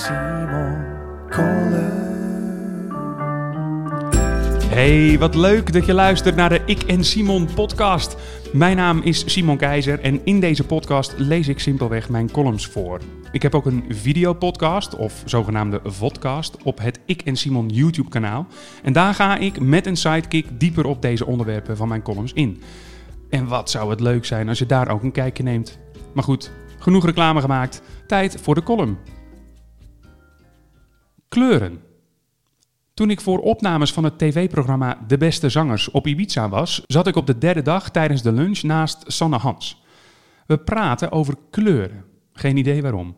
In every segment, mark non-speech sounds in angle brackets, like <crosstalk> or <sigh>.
Simon Kollen. Hey, wat leuk dat je luistert naar de Ik en Simon podcast. Mijn naam is Simon Keizer en in deze podcast lees ik simpelweg mijn columns voor. Ik heb ook een videopodcast, of zogenaamde vodcast, op het Ik en Simon YouTube kanaal. En daar ga ik met een sidekick dieper op deze onderwerpen van mijn columns in. En wat zou het leuk zijn als je daar ook een kijkje neemt. Maar goed, genoeg reclame gemaakt. Tijd voor de column. Kleuren. Toen ik voor opnames van het tv-programma De Beste Zangers op Ibiza was, zat ik op de derde dag tijdens de lunch naast Sanne Hans. We praten over kleuren. Geen idee waarom.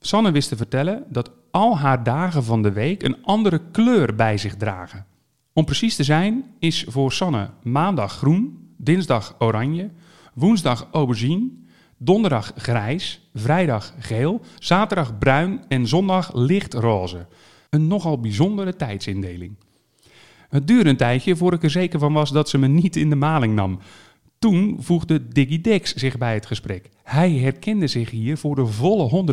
Sanne wist te vertellen dat al haar dagen van de week een andere kleur bij zich dragen. Om precies te zijn is voor Sanne maandag groen, dinsdag oranje, woensdag aubergine, donderdag grijs, vrijdag geel, zaterdag bruin en zondag lichtroze. Een nogal bijzondere tijdsindeling. Het duurde een tijdje voor ik er zeker van was dat ze me niet in de maling nam. Toen voegde Diggy Dex zich bij het gesprek. Hij herkende zich hier voor de volle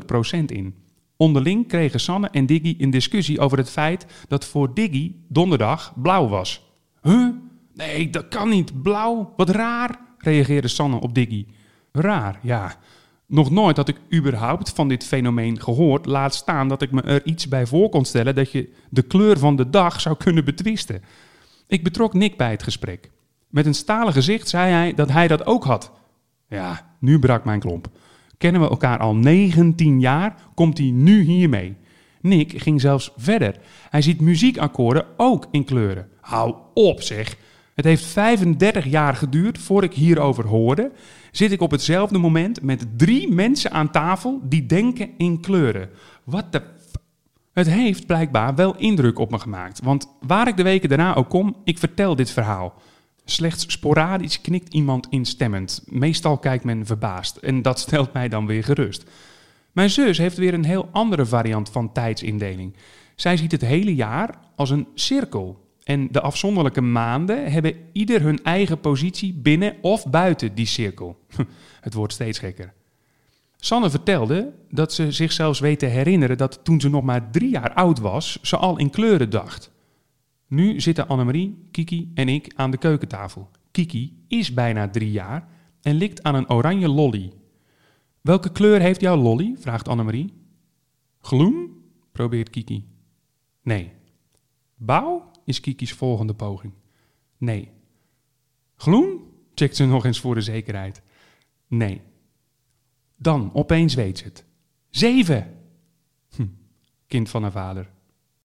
100% in. Onderling kregen Sanne en Diggy een discussie over het feit dat voor Diggy donderdag blauw was. Huh? Nee, dat kan niet. Blauw? Wat raar, reageerde Sanne op Diggy. Raar, ja. Nog nooit had ik überhaupt van dit fenomeen gehoord, laat staan dat ik me er iets bij voor kon stellen dat je de kleur van de dag zou kunnen betwisten. Ik betrok Nick bij het gesprek. Met een stalen gezicht zei hij dat hij dat ook had. Ja, nu brak mijn klomp. Kennen we elkaar al 19 jaar, komt hij nu hiermee. Nick ging zelfs verder. Hij ziet muziekakkoorden ook in kleuren. Hou op zeg. Het heeft 35 jaar geduurd voor ik hierover hoorde. Zit ik op hetzelfde moment met drie mensen aan tafel die denken in kleuren. Wat de het heeft blijkbaar wel indruk op me gemaakt. Want waar ik de weken daarna ook kom, ik vertel dit verhaal. Slechts sporadisch knikt iemand instemmend. Meestal kijkt men verbaasd. En dat <laughs> stelt mij dan weer gerust. Mijn zus heeft weer een heel andere variant van tijdsindeling. Zij ziet het hele jaar als een cirkel. En de afzonderlijke maanden hebben ieder hun eigen positie binnen of buiten die cirkel. <laughs> Het wordt steeds gekker. Sanne vertelde dat ze zich zelfs weet te herinneren dat toen ze nog maar drie jaar oud was, ze al in kleuren dacht. Nu zitten Annemarie, Kiki en ik aan de keukentafel. Kiki is bijna drie jaar en likt aan een oranje lolly. Welke kleur heeft jouw lolly? vraagt Annemarie. Gloen? probeert Kiki. Nee. Bouw? Is Kiki's volgende poging. Nee. Gloen? checkt ze nog eens voor de zekerheid. Nee. Dan, opeens weet ze het. Zeven! Hm, kind van haar vader.